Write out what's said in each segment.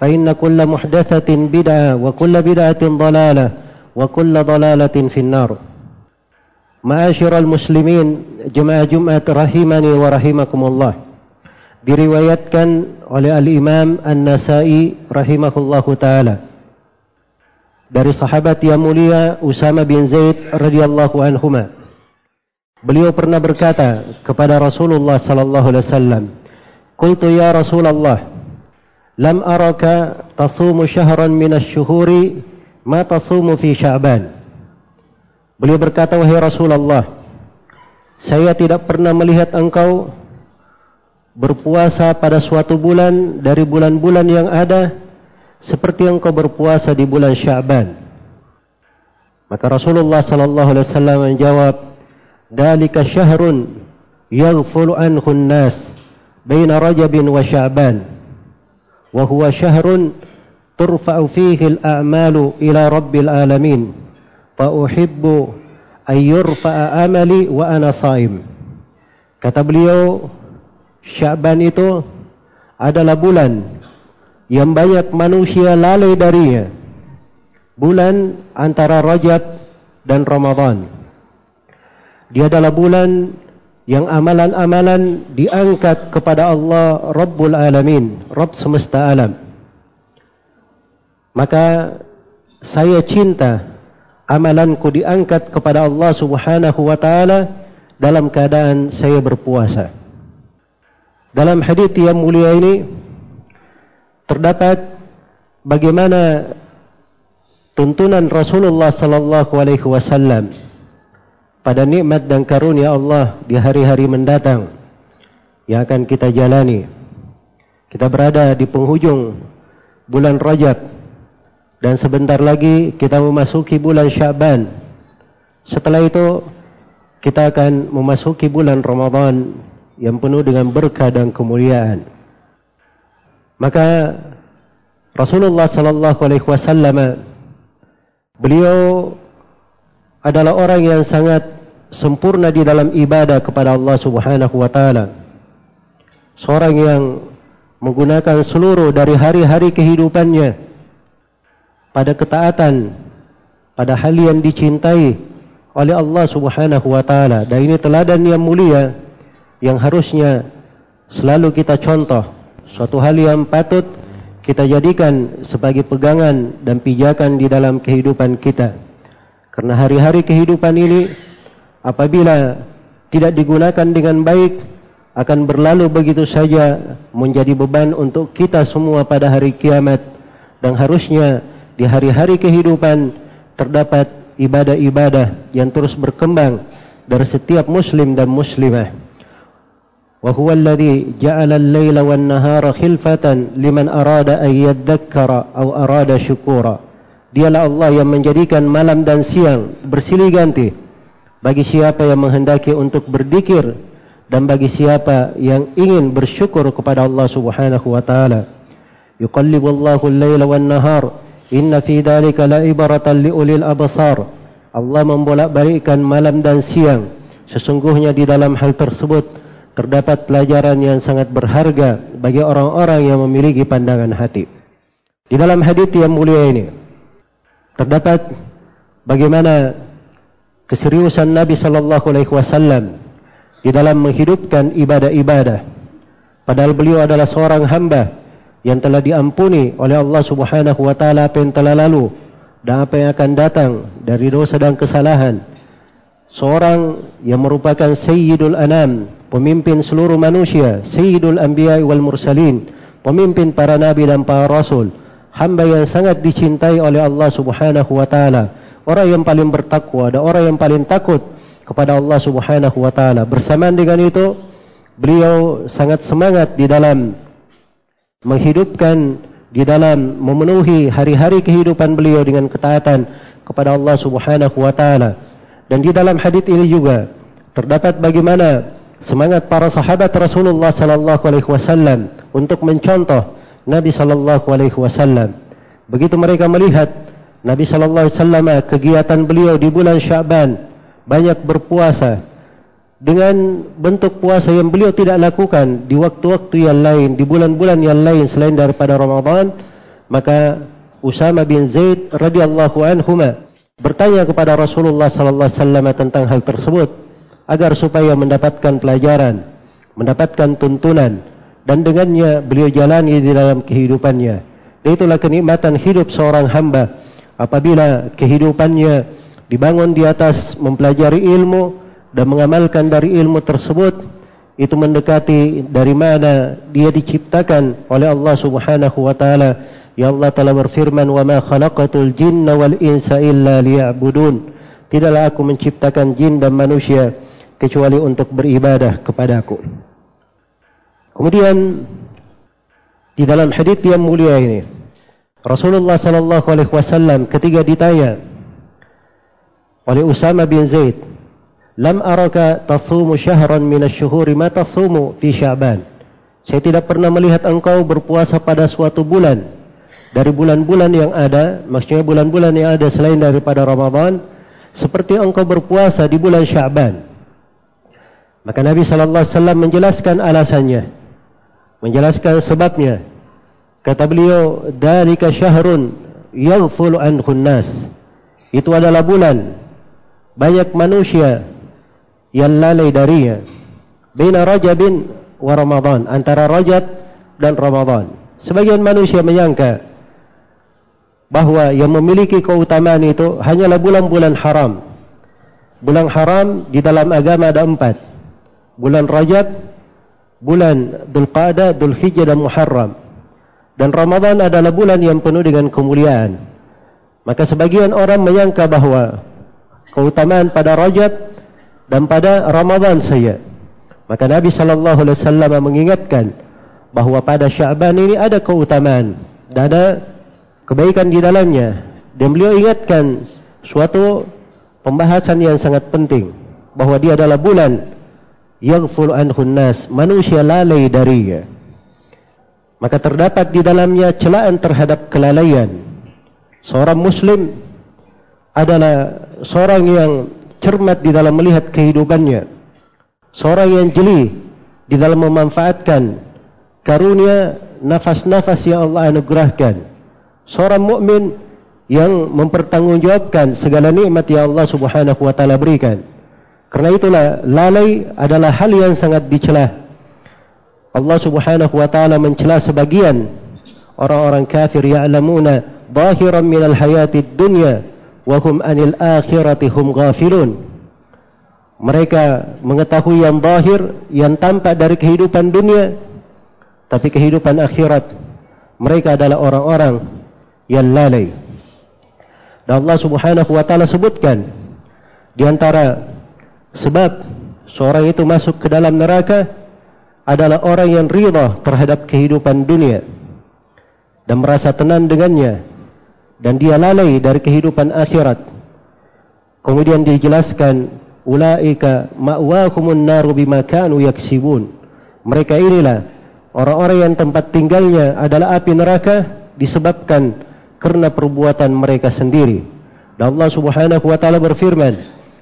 فإن كل محدثة بدعة وكل بدعة ضلالة وكل ضلالة في النار معاشر المسلمين جماعة جمعة رحمني ورحمكم الله diriwayatkan oleh al-Imam An-Nasai rahimahullahu taala dari sahabat yang mulia Usama bin Zaid radhiyallahu anhuma beliau pernah berkata kepada Rasulullah sallallahu alaihi wasallam qultu ya Rasulullah lam araka tasumu syahran min asy-syuhuri ma tasumu fi sya'ban beliau berkata wahai Rasulullah saya tidak pernah melihat engkau berpuasa pada suatu bulan dari bulan-bulan yang ada seperti yang kau berpuasa di bulan Syaban. Maka Rasulullah sallallahu alaihi wasallam menjawab, "Dalika syahrun yaghfulu anhu an-nas baina Rajab wa Sya'ban, turfa'u fihi al-a'malu ila Rabbil alamin, fa uhibbu an yurfa'a amali wa ana sha'im." Kata beliau, Syaban itu adalah bulan yang banyak manusia lalai darinya. Bulan antara Rajab dan Ramadan. Dia adalah bulan yang amalan-amalan diangkat kepada Allah Rabbul Alamin, Rabb semesta alam. Maka saya cinta amalanku diangkat kepada Allah Subhanahu wa taala dalam keadaan saya berpuasa. Dalam hadis yang mulia ini terdapat bagaimana tuntunan Rasulullah sallallahu alaihi wasallam pada nikmat dan karunia Allah di hari-hari mendatang yang akan kita jalani. Kita berada di penghujung bulan Rajab dan sebentar lagi kita memasuki bulan Syaban. Setelah itu kita akan memasuki bulan Ramadan yang penuh dengan berkah dan kemuliaan. Maka Rasulullah sallallahu alaihi wasallam beliau adalah orang yang sangat sempurna di dalam ibadah kepada Allah Subhanahu wa taala. Seorang yang menggunakan seluruh dari hari-hari kehidupannya pada ketaatan pada hal yang dicintai oleh Allah Subhanahu wa taala. Dan ini teladan yang mulia yang harusnya selalu kita contoh suatu hal yang patut kita jadikan sebagai pegangan dan pijakan di dalam kehidupan kita karena hari-hari kehidupan ini apabila tidak digunakan dengan baik akan berlalu begitu saja menjadi beban untuk kita semua pada hari kiamat. Dan harusnya di hari-hari kehidupan terdapat ibadah-ibadah yang terus berkembang dari setiap muslim dan muslimah. Wa huwa alladhi ja'ala al-laila wan nahara khilfatan liman arada an yadhakkara aw arada syukura. Dialah Allah yang menjadikan malam dan siang bersilih ganti bagi siapa yang menghendaki untuk berzikir dan bagi siapa yang ingin bersyukur kepada Allah Subhanahu wa taala. Yuqallibu Allahu al-laila wan nahar Inna fi dhalika la ibaratan li ulil abasar. Allah membolak-balikkan malam dan siang. Sesungguhnya di dalam hal tersebut terdapat pelajaran yang sangat berharga bagi orang-orang yang memiliki pandangan hati. Di dalam hadis yang mulia ini terdapat bagaimana keseriusan Nabi sallallahu alaihi wasallam di dalam menghidupkan ibadah-ibadah. Padahal beliau adalah seorang hamba yang telah diampuni oleh Allah Subhanahu wa taala apa yang telah lalu dan apa yang akan datang dari dosa dan kesalahan. Seorang yang merupakan sayyidul anam, pemimpin seluruh manusia, sayyidul anbiya wal mursalin, pemimpin para nabi dan para rasul, hamba yang sangat dicintai oleh Allah Subhanahu wa taala, orang yang paling bertakwa dan orang yang paling takut kepada Allah Subhanahu wa taala. Bersamaan dengan itu, beliau sangat semangat di dalam menghidupkan di dalam memenuhi hari-hari kehidupan beliau dengan ketaatan kepada Allah Subhanahu wa taala. Dan di dalam hadis ini juga terdapat bagaimana semangat para sahabat Rasulullah sallallahu alaihi wasallam untuk mencontoh Nabi sallallahu alaihi wasallam. Begitu mereka melihat Nabi sallallahu alaihi wasallam kegiatan beliau di bulan Syaban banyak berpuasa dengan bentuk puasa yang beliau tidak lakukan di waktu-waktu yang lain, di bulan-bulan yang lain selain daripada Ramadan, maka Usama bin Zaid radhiyallahu anhu bertanya kepada Rasulullah sallallahu alaihi wasallam tentang hal tersebut agar supaya mendapatkan pelajaran, mendapatkan tuntunan dan dengannya beliau jalani di dalam kehidupannya. Itulah kenikmatan hidup seorang hamba apabila kehidupannya dibangun di atas mempelajari ilmu dan mengamalkan dari ilmu tersebut itu mendekati dari mana dia diciptakan oleh Allah Subhanahu wa taala. Ya Allah telah berfirman wa ma khalaqatul jinna wal insa illa liya'budun. Tidaklah aku menciptakan jin dan manusia kecuali untuk beribadah kepadaku kemudian di dalam hadis yang mulia ini Rasulullah sallallahu alaihi wasallam ketika ditanya oleh Usama bin Zaid lam araka tasumu syahran min asy-syuhuri ma tasumu fi sya'ban? Saya tidak pernah melihat engkau berpuasa pada suatu bulan. Dari bulan-bulan yang ada maksudnya bulan-bulan yang ada selain daripada Ramadan seperti engkau berpuasa di bulan Sya'ban. Maka Nabi sallallahu alaihi wasallam menjelaskan alasannya menjelaskan sebabnya kata beliau dalika syahrun yaghfulu anhu nas itu adalah bulan. Banyak manusia yang lalai darinya. Bina rajabin wa ramadan antara rajab dan ramadan. Sebagian manusia menyangka bahawa yang memiliki keutamaan itu hanyalah bulan-bulan haram. Bulan haram di dalam agama ada empat. Bulan rajab bulan dulqa'dah dulhijjah dan muharram dan ramadan adalah bulan yang penuh dengan kemuliaan maka sebagian orang menyangka bahawa keutamaan pada Rajab dan pada Ramadan saja. Maka Nabi sallallahu alaihi wasallam mengingatkan bahawa pada Syaban ini ada keutamaan dan ada kebaikan di dalamnya. Dan beliau ingatkan suatu pembahasan yang sangat penting bahawa dia adalah bulan yaghful anhun nas, manusia lalai darinya. Maka terdapat di dalamnya celaan terhadap kelalaian. Seorang muslim adalah seorang yang cermat di dalam melihat kehidupannya. Seorang yang jeli di dalam memanfaatkan karunia nafas-nafas yang Allah anugerahkan. Seorang mukmin yang mempertanggungjawabkan segala nikmat yang Allah Subhanahu wa taala berikan. Karena itulah lalai adalah hal yang sangat dicela. Allah Subhanahu wa taala mencela sebagian orang-orang kafir ya'lamuna zahiran minal hayatid dunya wahum anil akhirati hum ghafilun. Mereka mengetahui yang zahir yang tampak dari kehidupan dunia tapi kehidupan akhirat mereka adalah orang-orang yang lalai. Dan Allah Subhanahu wa taala sebutkan di antara sebab seorang itu masuk ke dalam neraka adalah orang yang ridha terhadap kehidupan dunia dan merasa tenang dengannya dan dia lalai dari kehidupan akhirat. Kemudian dijelaskan ulaika ma'wahumun naru bima kanu yaksibun. Mereka inilah orang-orang yang tempat tinggalnya adalah api neraka disebabkan karena perbuatan mereka sendiri. Dan Allah Subhanahu wa taala berfirman,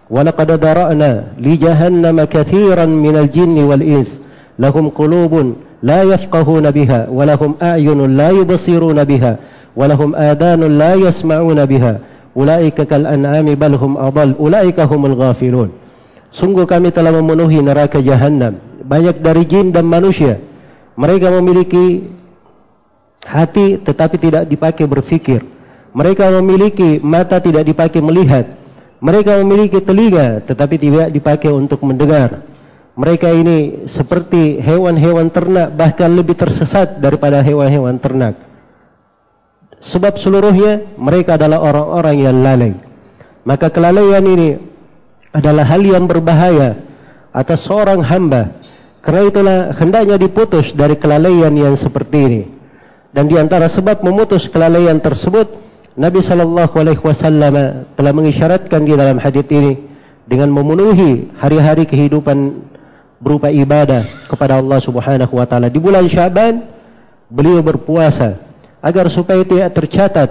"Wa laqad dara'na li jahannama katsiran minal jinni wal ins lahum qulubun la yafqahuna biha wa lahum a'yunun la yubsiruna biha wa lahum adanun la yasma'una biha ulaika kal an'ami bal hum adall ulaika humul ghafilun." Sungguh kami telah memenuhi neraka jahannam banyak dari jin dan manusia. Mereka memiliki hati tetapi tidak dipakai berfikir. Mereka memiliki mata tidak dipakai melihat. Mereka memiliki telinga tetapi tidak dipakai untuk mendengar. Mereka ini seperti hewan-hewan ternak bahkan lebih tersesat daripada hewan-hewan ternak. Sebab seluruhnya mereka adalah orang-orang yang lalai. Maka kelalaian ini adalah hal yang berbahaya atas seorang hamba. Kerana itulah hendaknya diputus dari kelalaian yang seperti ini. Dan di antara sebab memutus kelalaian tersebut, Nabi sallallahu alaihi wasallam telah mengisyaratkan di dalam hadis ini dengan memenuhi hari-hari kehidupan berupa ibadah kepada Allah Subhanahu wa taala. Di bulan Syaban beliau berpuasa agar supaya tidak tercatat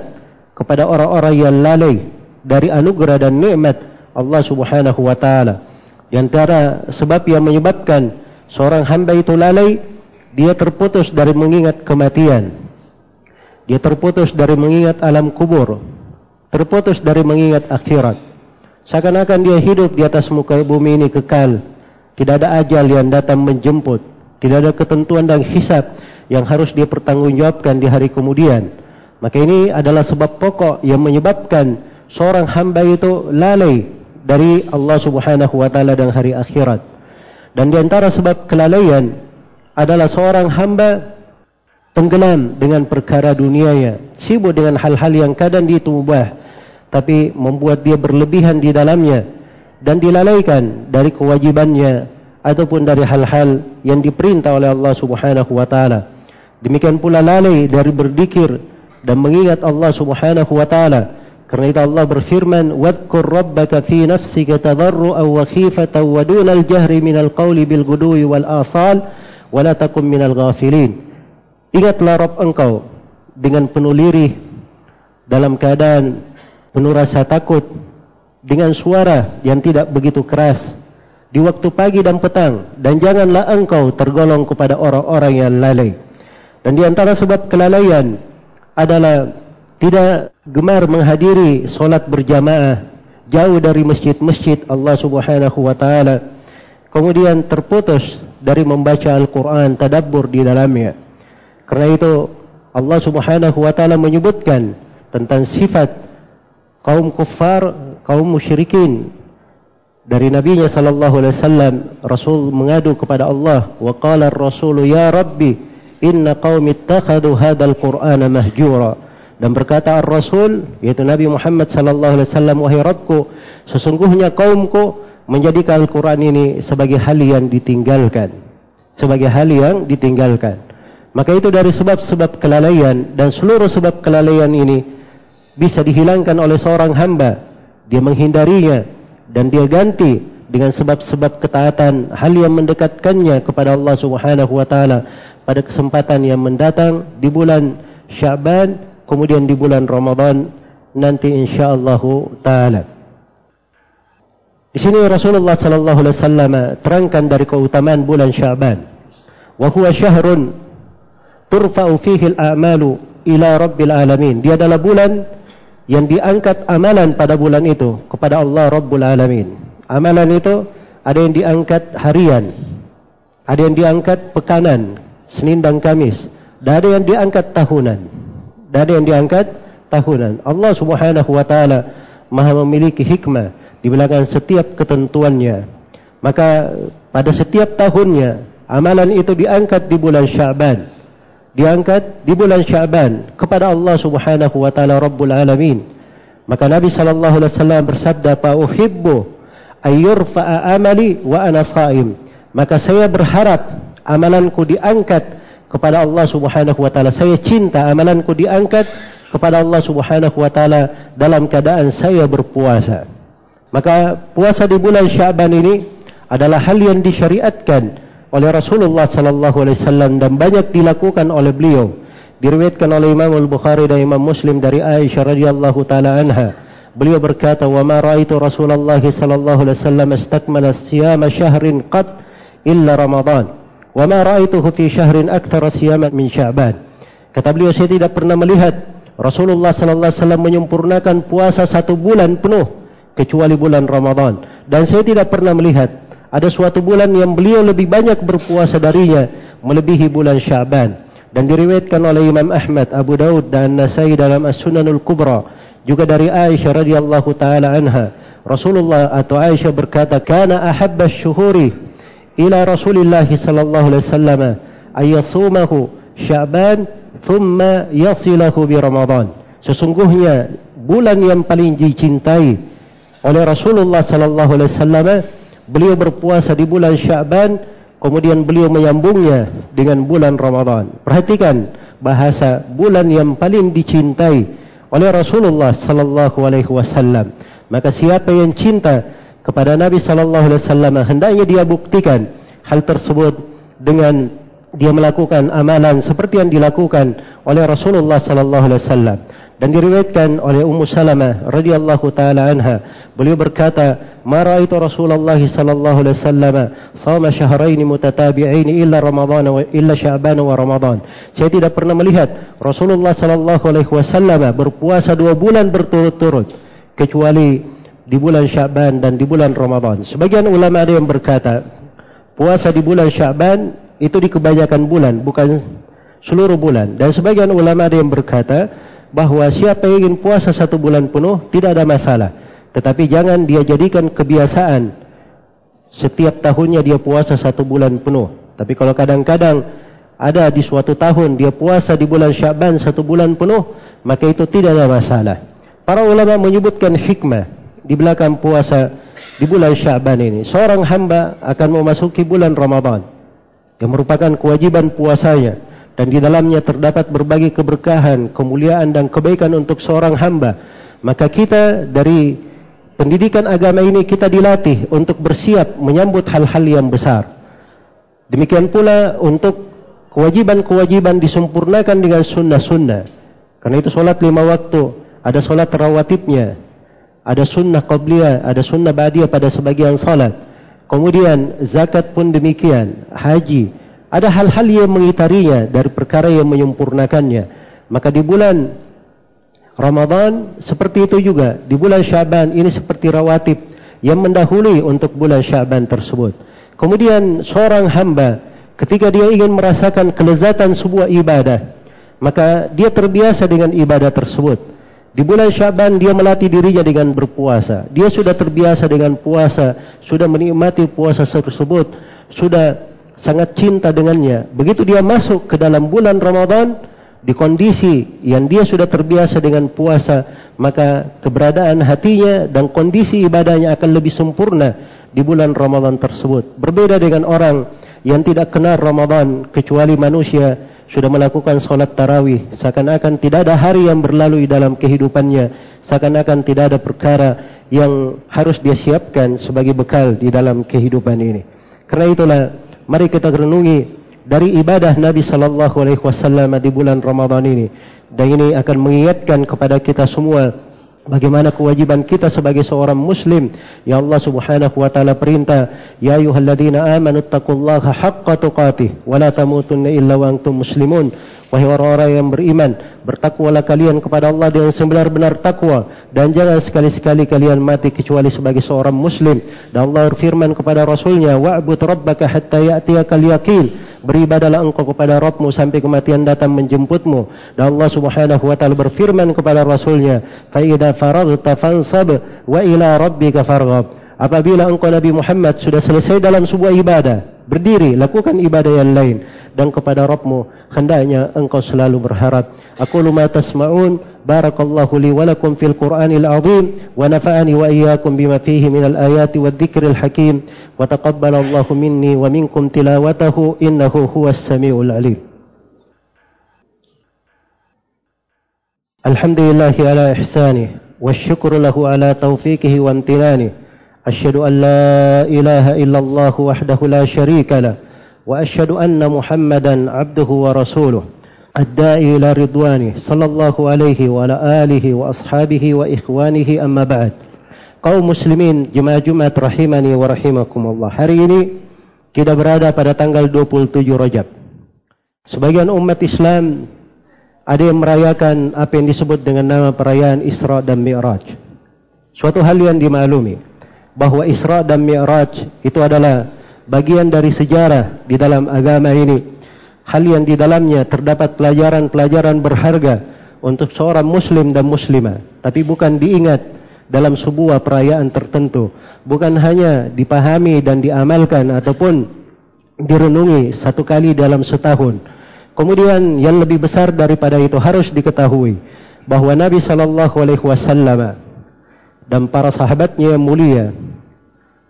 kepada orang-orang yang lalai dari anugerah dan nikmat Allah Subhanahu wa taala. Di antara sebab yang menyebabkan seorang hamba itu lalai dia terputus dari mengingat kematian. Dia terputus dari mengingat alam kubur. Terputus dari mengingat akhirat. Seakan-akan dia hidup di atas muka bumi ini kekal tidak ada ajal yang datang menjemput. Tidak ada ketentuan dan hisab yang harus dia pertanggungjawabkan di hari kemudian. Maka ini adalah sebab pokok yang menyebabkan seorang hamba itu lalai dari Allah subhanahu wa ta'ala dan hari akhirat. Dan di antara sebab kelalaian adalah seorang hamba tenggelam dengan perkara dunianya, sibuk dengan hal-hal yang kadang itu mubah, tapi membuat dia berlebihan di dalamnya dan dilalaikan dari kewajibannya ataupun dari hal-hal yang diperintah oleh Allah Subhanahu wa taala. Demikian pula lalai dari berzikir dan mengingat Allah Subhanahu wa taala. Karena itu Allah berfirman, "Wadhkur rabbaka fi nafsika tadarruan wa khifatan wa dunal jahri minal qawli bil ghudwi wal asal wa la takun minal ghafilin." Ingatlah Rabb engkau dengan penuh lirih dalam keadaan penuh rasa takut dengan suara yang tidak begitu keras di waktu pagi dan petang dan janganlah engkau tergolong kepada orang-orang yang lalai. Dan di antara sebab kelalaian adalah tidak gemar menghadiri solat berjamaah jauh dari masjid-masjid Allah Subhanahu wa taala. Kemudian terputus dari membaca Al-Qur'an tadabbur di dalamnya. Karena itu Allah Subhanahu wa taala menyebutkan tentang sifat kaum kufar, kaum musyrikin dari nabinya sallallahu alaihi wasallam Rasul mengadu kepada Allah wa qala ar-rasul ya rabbi inna qaumi ittakhadhu hadzal qur'ana mahjura. Dan berkata ar-rasul yaitu Nabi Muhammad sallallahu alaihi wasallam wahai rabbku sesungguhnya kaumku menjadikan Al-Qur'an ini sebagai hal yang ditinggalkan. Sebagai hal yang ditinggalkan. Maka itu dari sebab-sebab kelalaian dan seluruh sebab kelalaian ini bisa dihilangkan oleh seorang hamba. Dia menghindarinya dan dia ganti dengan sebab-sebab ketaatan hal yang mendekatkannya kepada Allah Subhanahu wa taala pada kesempatan yang mendatang di bulan Syaban kemudian di bulan Ramadan nanti insyaallah taala. Di sini Rasulullah sallallahu alaihi wasallam terangkan dari keutamaan bulan Syaban. Wa huwa syahrun turfa'u fihi al-a'malu ila rabbil alamin. Dia adalah bulan yang diangkat amalan pada bulan itu kepada Allah Rabbul Alamin. Amalan itu ada yang diangkat harian, ada yang diangkat pekanan, Senin dan Kamis, dan ada yang diangkat tahunan. Dan ada yang diangkat tahunan. Allah Subhanahu wa taala Maha memiliki hikmah di belakang setiap ketentuannya. Maka pada setiap tahunnya amalan itu diangkat di bulan Syaban diangkat di bulan Syaban kepada Allah Subhanahu wa taala Rabbul Alamin. Maka Nabi sallallahu alaihi wasallam bersabda, "Fa uhibbu ayyurfa'a amali wa ana sha'im." Maka saya berharap amalanku diangkat kepada Allah Subhanahu wa taala. Saya cinta amalanku diangkat kepada Allah Subhanahu wa taala dalam keadaan saya berpuasa. Maka puasa di bulan Syaban ini adalah hal yang disyariatkan oleh Rasulullah sallallahu alaihi wasallam dan banyak dilakukan oleh beliau. Diriwayatkan oleh Imam Al-Bukhari dan Imam Muslim dari Aisyah radhiyallahu taala anha. Beliau berkata wa ma raaitu Rasulullah sallallahu alaihi wasallam istakmala siyama syahrin qat illa Ramadan. Wa ma raituhu fi syahrin akthara siyaman min Sya'ban. Kata beliau saya tidak pernah melihat Rasulullah sallallahu alaihi wasallam menyempurnakan puasa satu bulan penuh kecuali bulan Ramadan. Dan saya tidak pernah melihat ada suatu bulan yang beliau lebih banyak berpuasa darinya melebihi bulan Sya'ban dan diriwayatkan oleh Imam Ahmad, Abu Daud dan Nasai dalam As-Sunanul Kubra juga dari Aisyah radhiyallahu taala anha Rasulullah atau Aisyah berkata kana ahabba syuhuri ila Rasulullah sallallahu alaihi wasallam ayasumahu Sya'ban thumma yasilahu bi Ramadan. Sesungguhnya bulan yang paling dicintai oleh Rasulullah sallallahu alaihi wasallam beliau berpuasa di bulan Sya'ban kemudian beliau menyambungnya dengan bulan Ramadan. Perhatikan bahasa bulan yang paling dicintai oleh Rasulullah sallallahu alaihi wasallam. Maka siapa yang cinta kepada Nabi sallallahu alaihi wasallam hendaknya dia buktikan hal tersebut dengan dia melakukan amalan seperti yang dilakukan oleh Rasulullah sallallahu alaihi wasallam dan diriwayatkan oleh Ummu Salamah radhiyallahu taala anha beliau berkata ma raaitu Rasulullah sallallahu alaihi wasallam shama shahrayn mutatabi'ain illa Ramadan wa illa Sya'ban wa Ramadan saya tidak pernah melihat Rasulullah sallallahu alaihi wasallam berpuasa dua bulan berturut-turut kecuali di bulan Syaban dan di bulan Ramadan. Sebagian ulama ada yang berkata, puasa di bulan Syaban itu di kebanyakan bulan, bukan seluruh bulan. Dan sebagian ulama ada yang berkata, bahawa siapa ingin puasa satu bulan penuh, tidak ada masalah. Tetapi jangan dia jadikan kebiasaan, setiap tahunnya dia puasa satu bulan penuh. Tapi kalau kadang-kadang ada di suatu tahun dia puasa di bulan Syaban satu bulan penuh, maka itu tidak ada masalah. Para ulama menyebutkan hikmah di belakang puasa di bulan Syaban ini. Seorang hamba akan memasuki bulan Ramadan yang merupakan kewajiban puasanya dan di dalamnya terdapat berbagai keberkahan, kemuliaan dan kebaikan untuk seorang hamba. Maka kita dari pendidikan agama ini kita dilatih untuk bersiap menyambut hal-hal yang besar. Demikian pula untuk kewajiban-kewajiban disempurnakan dengan sunnah-sunnah. Karena itu solat lima waktu, ada solat rawatibnya, ada sunnah qabliyah, ada sunnah ba'diyah pada sebagian salat. Kemudian zakat pun demikian, haji. Ada hal-hal yang mengitarinya dari perkara yang menyempurnakannya. Maka di bulan Ramadan seperti itu juga. Di bulan Syaban ini seperti rawatib yang mendahului untuk bulan Syaban tersebut. Kemudian seorang hamba ketika dia ingin merasakan kelezatan sebuah ibadah, maka dia terbiasa dengan ibadah tersebut. Di bulan Syaban dia melatih dirinya dengan berpuasa. Dia sudah terbiasa dengan puasa, sudah menikmati puasa tersebut, sudah sangat cinta dengannya. Begitu dia masuk ke dalam bulan Ramadan, di kondisi yang dia sudah terbiasa dengan puasa, maka keberadaan hatinya dan kondisi ibadahnya akan lebih sempurna di bulan Ramadan tersebut. Berbeda dengan orang yang tidak kenal Ramadan kecuali manusia sudah melakukan solat tarawih seakan-akan tidak ada hari yang berlalu di dalam kehidupannya seakan-akan tidak ada perkara yang harus dia siapkan sebagai bekal di dalam kehidupan ini karena itulah mari kita renungi dari ibadah Nabi sallallahu alaihi wasallam di bulan Ramadan ini. Dan ini akan mengingatkan kepada kita semua Bagaimana kewajiban kita sebagai seorang muslim. Ya Allah subhanahu wa ta'ala perintah Ya ayuhalladzina amanu taqullaha haqqa tuqatih Wa la tamutunna illa wa antum muslimun Wahai orang-orang yang beriman Bertakwalah kalian kepada Allah dengan sebenar-benar takwa Dan jangan sekali-sekali kalian mati kecuali sebagai seorang muslim Dan Allah berfirman kepada Rasulnya Wa'bud rabbaka hatta ya'tiyakal yakin beribadalah engkau kepada Rabbmu sampai kematian datang menjemputmu. Dan Allah Subhanahu wa taala berfirman kepada Rasulnya, "Fa idza faraghta fansab wa ila rabbika farghab." Apabila engkau Nabi Muhammad sudah selesai dalam sebuah ibadah, berdiri lakukan ibadah yang lain dan kepada Rabbmu hendaknya engkau selalu berharap. Aku luma tasma'un barakallahu li wa lakum fil Qur'anil azim wa nafa'ani wa iyyakum bima fihi minal ayati wad dhikril hakim. وتقبل الله مني ومنكم تلاوته إنه هو السميع العليم الحمد لله على إحسانه والشكر له على توفيقه وامتنانه أشهد أن لا إله إلا الله وحده لا شريك له وأشهد أن محمدا عبده ورسوله الداعي إلى رضوانه صلى الله عليه وعلى آله وأصحابه وإخوانه أما بعد kaum muslimin jemaah Jumat rahimani wa rahimakumullah. Hari ini kita berada pada tanggal 27 Rajab. Sebagian umat Islam ada yang merayakan apa yang disebut dengan nama perayaan Isra dan Mi'raj. Suatu hal yang dimaklumi bahawa Isra dan Mi'raj itu adalah bagian dari sejarah di dalam agama ini. Hal yang di dalamnya terdapat pelajaran-pelajaran berharga untuk seorang muslim dan muslimah. Tapi bukan diingat dalam sebuah perayaan tertentu. Bukan hanya dipahami dan diamalkan ataupun direnungi satu kali dalam setahun. Kemudian yang lebih besar daripada itu harus diketahui bahawa Nabi sallallahu alaihi wasallam dan para sahabatnya yang mulia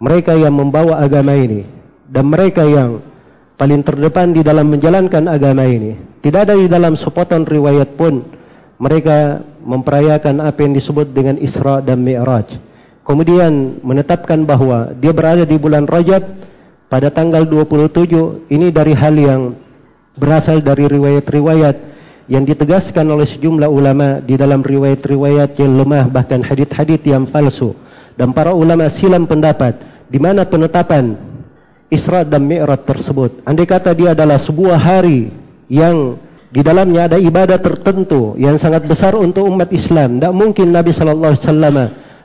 mereka yang membawa agama ini dan mereka yang paling terdepan di dalam menjalankan agama ini. Tidak ada di dalam sepotong riwayat pun mereka memperayakan apa yang disebut dengan Isra dan Mi'raj. Kemudian menetapkan bahawa dia berada di bulan Rajab pada tanggal 27. Ini dari hal yang berasal dari riwayat-riwayat yang ditegaskan oleh sejumlah ulama di dalam riwayat-riwayat yang lemah bahkan hadith-hadith yang palsu. Dan para ulama silam pendapat di mana penetapan Isra dan Mi'raj tersebut. Andai kata dia adalah sebuah hari yang di dalamnya ada ibadah tertentu yang sangat besar untuk umat Islam. Tidak mungkin Nabi Sallallahu Alaihi Wasallam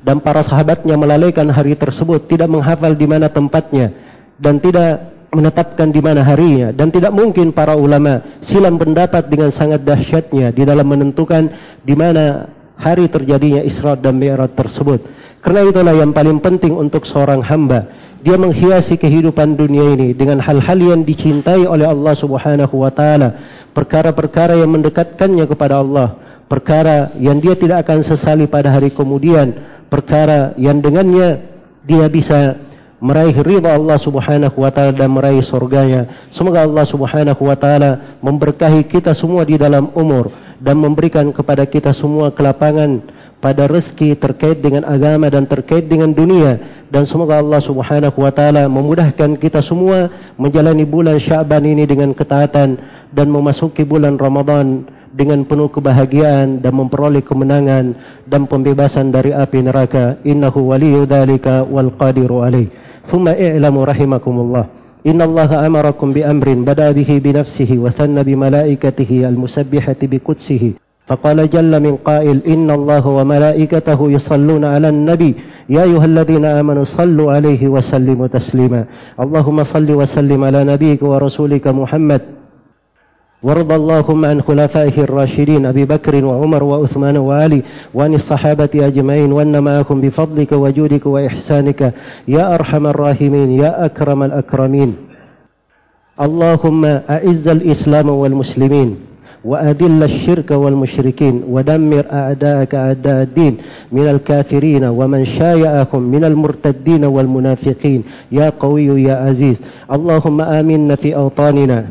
dan para sahabatnya melalaikan hari tersebut, tidak menghafal di mana tempatnya dan tidak menetapkan di mana harinya dan tidak mungkin para ulama silam pendapat dengan sangat dahsyatnya di dalam menentukan di mana hari terjadinya Isra dan Mi'raj tersebut. Karena itulah yang paling penting untuk seorang hamba dia menghiasi kehidupan dunia ini dengan hal-hal yang dicintai oleh Allah Subhanahu wa taala, perkara-perkara yang mendekatkannya kepada Allah, perkara yang dia tidak akan sesali pada hari kemudian, perkara yang dengannya dia bisa meraih ridha Allah Subhanahu wa taala dan meraih surganya. Semoga Allah Subhanahu wa taala memberkahi kita semua di dalam umur dan memberikan kepada kita semua kelapangan pada rezeki terkait dengan agama dan terkait dengan dunia. Dan semoga Allah Subhanahu wa taala memudahkan kita semua menjalani bulan Syaban ini dengan ketaatan dan memasuki bulan Ramadan dengan penuh kebahagiaan dan memperoleh kemenangan dan pembebasan dari api neraka. Innahu waliyyu dzalika wal qadiru alaih. Thumma i'lamu rahimakumullah. Inna allaha amarakum bi amrin bada bihi bi nafsihi wa thanna فقال جل من قائل إن الله وملائكته يصلون على النبي يا أيها الذين آمنوا صلوا عليه وسلموا تسليما. اللهم صل وسلم على نبيك ورسولك محمد. وارض اللهم عن خلفائه الراشدين أبي بكر وعمر وعثمان وعلي وعن الصحابة أجمعين وأن معكم بفضلك وجودك وإحسانك. يا أرحم الراحمين يا أكرم الأكرمين. اللهم أعز الإسلام والمسلمين. وأذل الشرك والمشركين ودمر أعداءك أعداء الدين من الكافرين ومن شايعهم من المرتدين والمنافقين. يا قوي يا عزيز اللهم آمنا في أوطاننا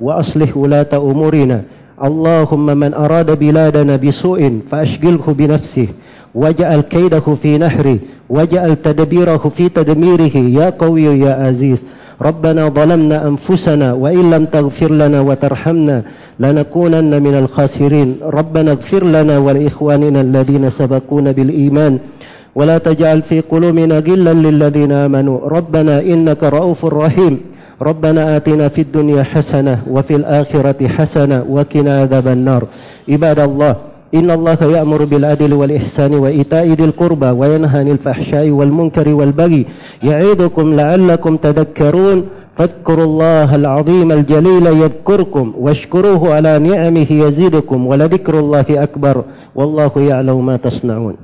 وأصلح ولاة أمورنا. اللهم من أراد بلادنا بسوء فأشغله بنفسه. واجعل كيده في نحره واجعل تدبيره في تدميره. يا قوي يا عزيز ربنا ظلمنا أنفسنا وإن لم تغفر لنا وترحمنا لنكونن من الخاسرين. ربنا اغفر لنا ولإخواننا الذين سبقونا بالإيمان. ولا تجعل في قلوبنا غلا للذين آمنوا. ربنا إنك رؤوف رحيم. ربنا آتنا في الدنيا حسنة وفي الآخرة حسنة وقنا عذاب النار. عباد الله إن الله يأمر بالعدل والإحسان وإيتاء ذي القربى وينهى عن الفحشاء والمنكر والبغي. يعظكم لعلكم تذكرون. فاذكروا الله العظيم الجليل يذكركم واشكروه على نعمه يزيدكم ولذكر الله أكبر والله يعلم ما تصنعون